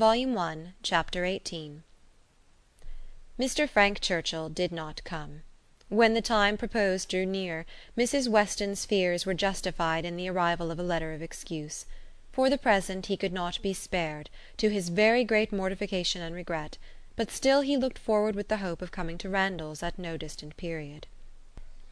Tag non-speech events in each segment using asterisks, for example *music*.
Volume One, Chapter XVIII Mr. Frank Churchill did not come. When the time proposed drew near, Mrs. Weston's fears were justified in the arrival of a letter of excuse. For the present he could not be spared, to his very great mortification and regret; but still he looked forward with the hope of coming to Randalls at no distant period.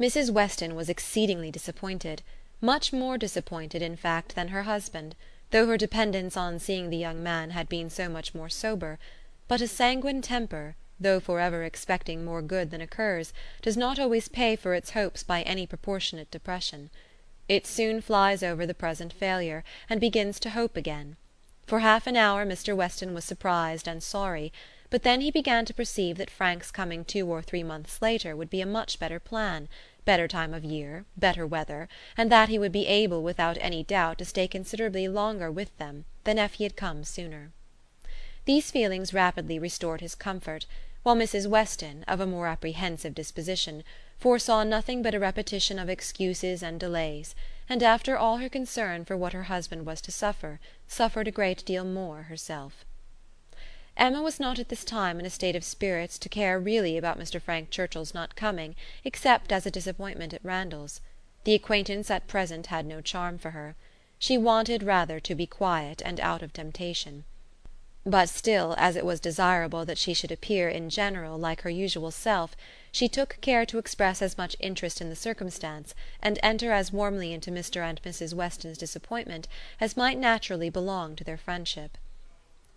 Mrs. Weston was exceedingly disappointed; much more disappointed, in fact, than her husband, though her dependence on seeing the young man had been so much more sober; but a sanguine temper, though for ever expecting more good than occurs, does not always pay for its hopes by any proportionate depression. It soon flies over the present failure, and begins to hope again. For half an hour Mr. Weston was surprised and sorry; but then he began to perceive that Frank's coming two or three months later would be a much better plan, better time of year, better weather, and that he would be able without any doubt to stay considerably longer with them than if he had come sooner. These feelings rapidly restored his comfort, while Mrs. Weston, of a more apprehensive disposition, foresaw nothing but a repetition of excuses and delays, and after all her concern for what her husband was to suffer, suffered a great deal more herself. Emma was not at this time in a state of spirits to care really about Mr. Frank Churchill's not coming except as a disappointment at Randalls. The acquaintance at present had no charm for her. She wanted rather to be quiet and out of temptation. But still, as it was desirable that she should appear, in general, like her usual self, she took care to express as much interest in the circumstance, and enter as warmly into Mr. and Mrs. Weston's disappointment, as might naturally belong to their friendship.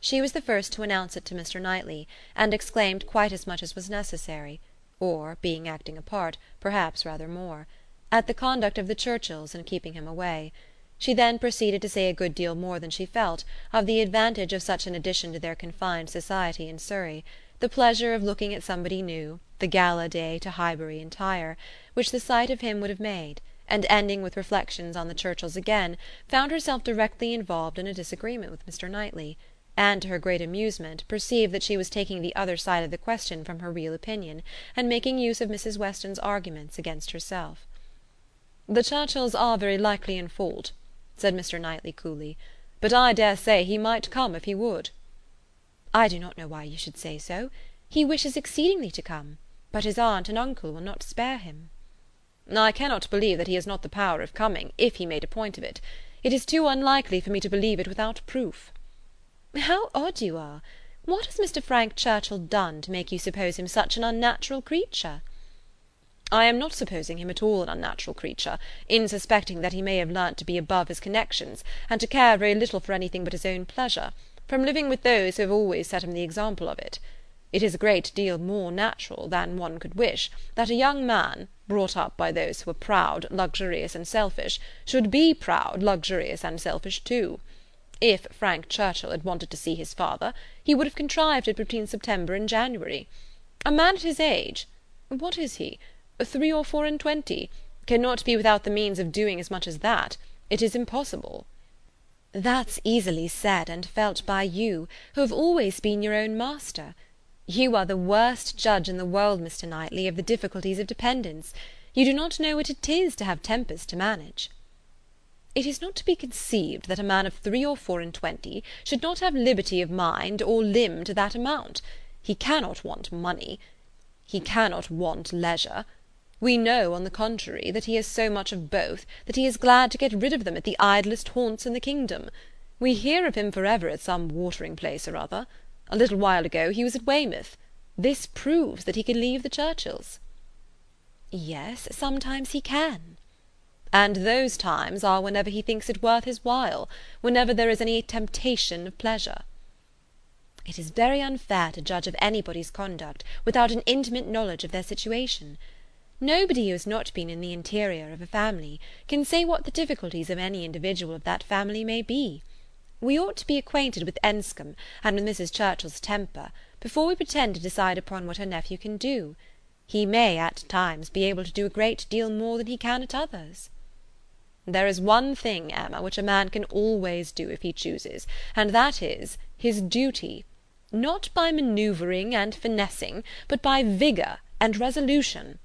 She was the first to announce it to Mr. Knightley, and exclaimed quite as much as was necessary or, being acting a part, perhaps rather more at the conduct of the Churchills in keeping him away. She then proceeded to say a good deal more than she felt, of the advantage of such an addition to their confined society in Surrey, the pleasure of looking at somebody new, the gala day to Highbury entire, which the sight of him would have made, and ending with reflections on the Churchills again, found herself directly involved in a disagreement with Mr. Knightley, and to her great amusement perceived that she was taking the other side of the question from her real opinion, and making use of Mrs. Weston's arguments against herself. "The Churchills are very likely in fault," said Mr. Knightley coolly, "but I dare say he might come if he would." "I do not know why you should say so. He wishes exceedingly to come; but his aunt and uncle will not spare him." "I cannot believe that he has not the power of coming, if he made a point of it. It is too unlikely for me to believe it without proof." "How odd you are! What has Mr. Frank Churchill done to make you suppose him such an unnatural creature?" "I am not supposing him at all an unnatural creature, in suspecting that he may have learnt to be above his connections, and to care very little for anything but his own pleasure, from living with those who have always set him the example of it. It is a great deal more natural than one could wish, that a young man, brought up by those who are proud, luxurious, and selfish, should be proud, luxurious, and selfish too. If Frank Churchill had wanted to see his father, he would have contrived it between September and January. A man at his age what is he? three or four and twenty, cannot be without the means of doing as much as that. It is impossible." "That's easily said and felt by you, who have always been your own master. You are the worst judge in the world, Mr. Knightley, of the difficulties of dependence. You do not know what it is to have tempers to manage." "It is not to be conceived that a man of three or four and twenty should not have liberty of mind or limb to that amount. He cannot want money. He cannot want leisure. We know, on the contrary, that he has so much of both, that he is glad to get rid of them at the idlest haunts in the kingdom. We hear of him for ever at some watering place or other. A little while ago he was at Weymouth. This proves that he can leave the Churchills." "Yes, sometimes he can." "And those times are whenever he thinks it worth his while, whenever there is any temptation of pleasure." "It is very unfair to judge of anybody's conduct without an intimate knowledge of their situation. Nobody who has not been in the interior of a family can say what the difficulties of any individual of that family may be. We ought to be acquainted with Enscombe and with Mrs. Churchill's temper before we pretend to decide upon what her nephew can do. He may, at times, be able to do a great deal more than he can at others." "There is one thing, Emma, which a man can always do if he chooses, and that is, his duty; not by manoeuvring and finessing, but by vigour and resolution.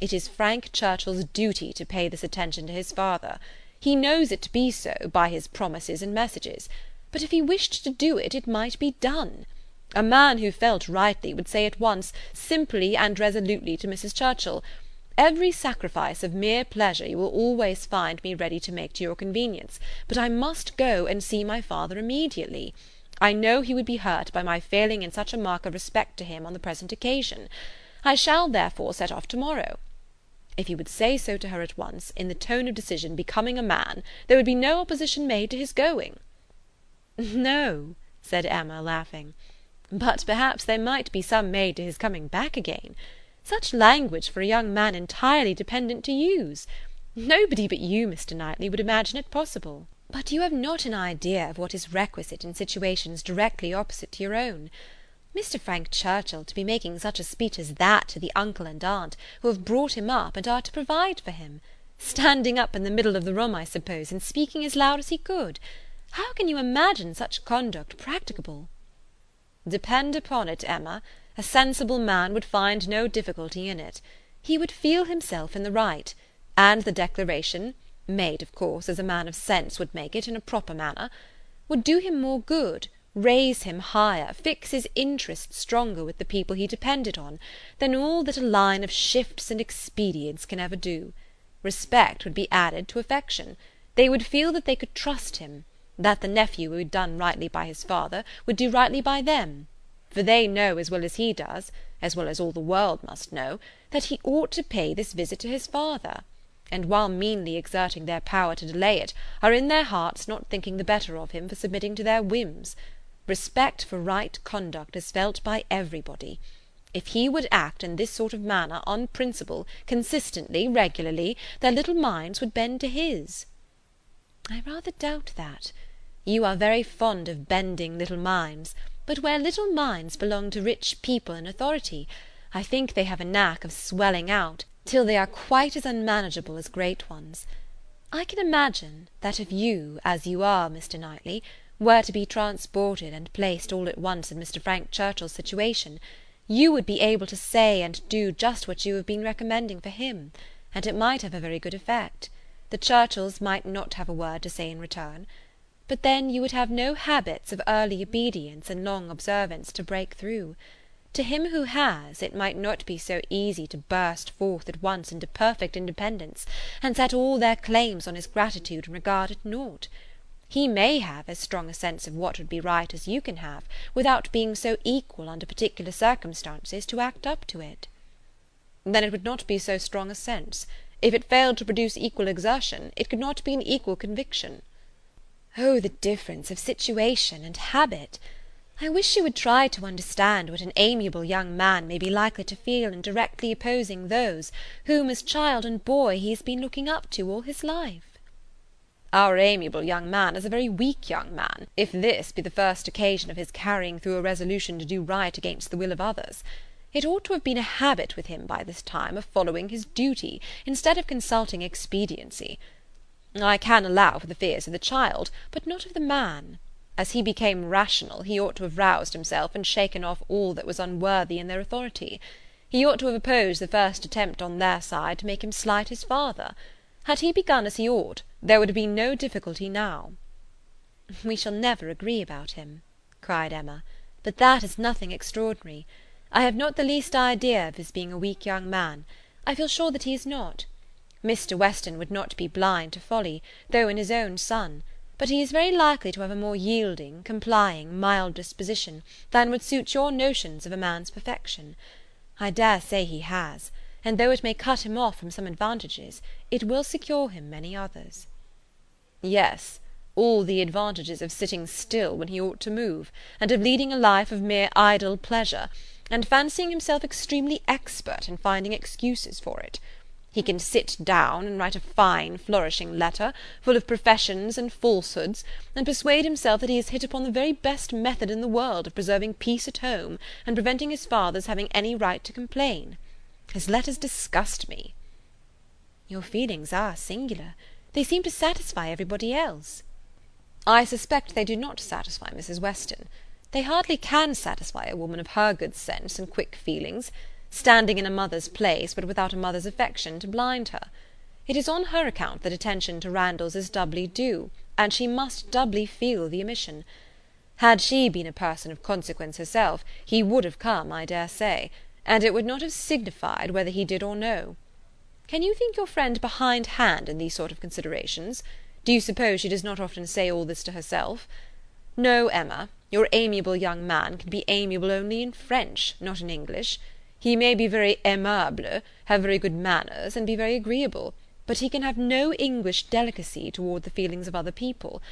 It is Frank Churchill's duty to pay this attention to his father. He knows it to be so, by his promises and messages. but if he wished to do it, it might be done. A man who felt rightly would say at once, simply and resolutely to Mrs. Churchill, Every sacrifice of mere pleasure you will always find me ready to make to your convenience, but I must go and see my father immediately. I know he would be hurt by my failing in such a mark of respect to him on the present occasion. I shall, therefore, set off to morrow. If you would say so to her at once, in the tone of decision becoming a man, there would be no opposition made to his going." *laughs* "No," said Emma, laughing, "but perhaps there might be some made to his coming back again. Such language for a young man entirely dependent to use! Nobody but you, Mr. Knightley, would imagine it possible. But you have not an idea of what is requisite in situations directly opposite to your own. Mr. Frank Churchill to be making such a speech as that to the uncle and aunt, who have brought him up, and are to provide for him! Standing up in the middle of the room, I suppose, and speaking as loud as he could! How can you imagine such conduct practicable?" "Depend upon it, Emma, a sensible man would find no difficulty in it. He would feel himself in the right; and the declaration made, of course, as a man of sense would make it, in a proper manner would do him more good, raise him higher, fix his interest stronger with the people he depended on, than all that a line of shifts and expedients can ever do. Respect would be added to affection. They would feel that they could trust him that the nephew who had done rightly by his father would do rightly by them; for they know as well as he does, as well as all the world must know, that he ought to pay this visit to his father; and while meanly exerting their power to delay it, are in their hearts not thinking the better of him for submitting to their whims. Respect for right conduct is felt by everybody. If he would act in this sort of manner, on principle, consistently, regularly, their little minds would bend to his." "I rather doubt that. You are very fond of bending little minds, but where little minds belong to rich people in authority, I think they have a knack of swelling out till they are quite as unmanageable as great ones. I can imagine, that if you, as you are, Mr. Knightley, were to be transported and placed all at once in Mr. Frank Churchill's situation, you would be able to say and do just what you have been recommending for him, and it might have a very good effect. The Churchills might not have a word to say in return but then you would have no habits of early obedience and long observance to break through. To him who has, it might not be so easy to burst forth at once into perfect independence, and set all their claims on his gratitude and regard at naught. He may have as strong a sense of what would be right as you can have, without being so equal, under particular circumstances, to act up to it." "Then it would not be so strong a sense. If it failed to produce equal exertion, it could not be an equal conviction. Oh, the difference of situation and habit! I wish you would try to understand what an amiable young man may be likely to feel in directly opposing those, whom, as child and boy, he has been looking up to all his life." "Our amiable young man is a very weak young man, if this be the first occasion of his carrying through a resolution to do right against the will of others. It ought to have been a habit with him by this time of following his duty, instead of consulting expediency. I can allow for the fears of the child, but not of the man. As he became rational, he ought to have roused himself and shaken off all that was unworthy in their authority. He ought to have opposed the first attempt on their side to make him slight his father. Had he begun as he ought, there would have been no difficulty now." *laughs* "We shall never agree about him," cried Emma, "but that is nothing extraordinary. I have not the least idea of his being a weak young man. I feel sure that he is not. Mr. Weston would not be blind to folly, though in his own son; but he is very likely to have a more yielding, complying, mild disposition, than would suit your notions of a man's perfection. I dare say he has; and though it may cut him off from some advantages, it will secure him many others." "Yes, all the advantages of sitting still when he ought to move, and of leading a life of mere idle pleasure, and fancying himself extremely expert in finding excuses for it. He can sit down and write a fine flourishing letter, full of professions and falsehoods, and persuade himself that he has hit upon the very best method in the world of preserving peace at home, and preventing his father's having any right to complain. His letters disgust me." "Your feelings are singular. They seem to satisfy everybody else." "I suspect they do not satisfy Mrs. Weston. They hardly can satisfy a woman of her good sense and quick feelings standing in a mother's place, but without a mother's affection to blind her. It is on her account that attention to Randalls is doubly due, and she must doubly feel the omission. Had she been a person of consequence herself, he would have come, I dare say, and it would not have signified whether he did or no. Can you think your friend behind hand in these sort of considerations? Do you suppose she does not often say all this to herself? No, Emma, your amiable young man can be amiable only in French, not in English. He may be very aimable, have very good manners, and be very agreeable, but he can have no English delicacy toward the feelings of other people,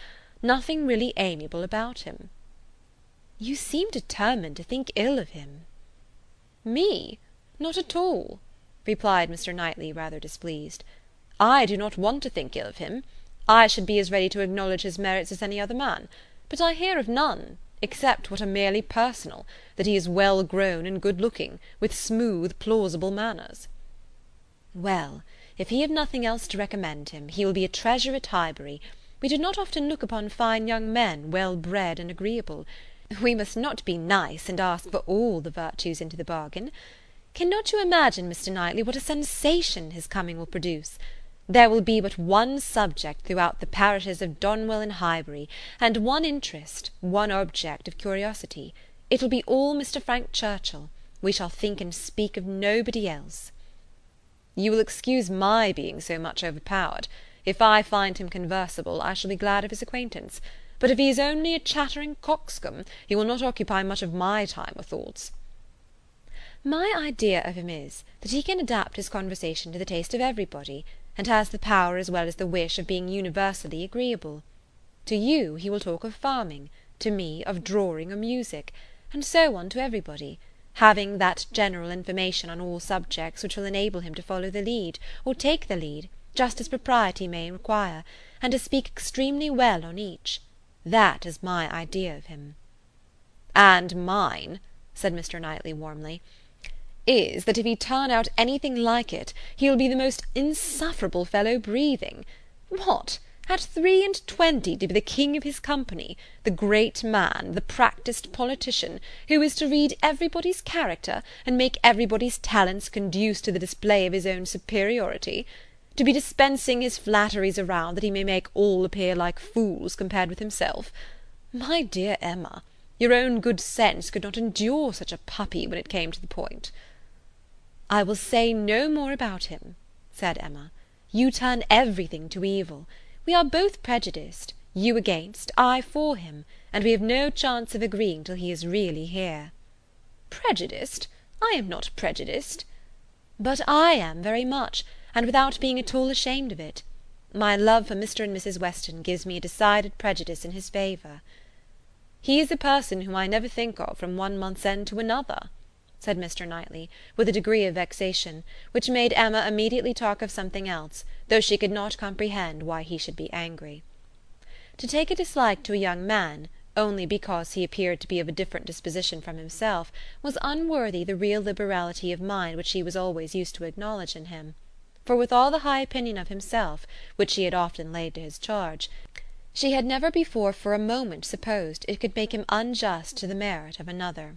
nothing really amiable about him." "You seem determined to think ill of him." "Me? Not at all," replied Mr. Knightley, rather displeased. "I do not want to think ill of him. I should be as ready to acknowledge his merits as any other man; but I hear of none except what are merely personal, that he is well grown and good looking, with smooth plausible manners." "Well, if he have nothing else to recommend him, he will be a treasure at Highbury. We do not often look upon fine young men, well bred and agreeable. We must not be nice, and ask for all the virtues into the bargain. Cannot you imagine, Mr. Knightley, what a sensation his coming will produce? There will be but one subject throughout the parishes of Donwell and Highbury, and one interest, one object of curiosity. It will be all Mr. Frank Churchill. We shall think and speak of nobody else." "You will excuse my being so much overpowered. If I find him conversable, I shall be glad of his acquaintance; but if he is only a chattering coxcomb, he will not occupy much of my time or thoughts." "My idea of him is, that he can adapt his conversation to the taste of everybody and has the power as well as the wish of being universally agreeable. To you he will talk of farming, to me of drawing or music, and so on to everybody, having that general information on all subjects which will enable him to follow the lead, or take the lead, just as propriety may require, and to speak extremely well on each. That is my idea of him." "And mine," said Mr. Knightley warmly is, that if he turn out anything like it, he will be the most insufferable fellow breathing. What! at three and twenty to be the king of his company, the great man, the practised politician, who is to read everybody's character, and make everybody's talents conduce to the display of his own superiority? To be dispensing his flatteries around, that he may make all appear like fools compared with himself? My dear Emma, your own good sense could not endure such a puppy when it came to the point. "I will say no more about him," said Emma. "You turn everything to evil. We are both prejudiced, you against, I for him, and we have no chance of agreeing till he is really here." "Prejudiced? I am not prejudiced." "But I am very much, and without being at all ashamed of it. My love for Mr. and Mrs. Weston gives me a decided prejudice in his favour." "He is a person whom I never think of from one month's end to another." Said Mr. Knightley, with a degree of vexation, which made Emma immediately talk of something else, though she could not comprehend why he should be angry. To take a dislike to a young man, only because he appeared to be of a different disposition from himself, was unworthy the real liberality of mind which she was always used to acknowledge in him; for with all the high opinion of himself, which she had often laid to his charge, she had never before for a moment supposed it could make him unjust to the merit of another.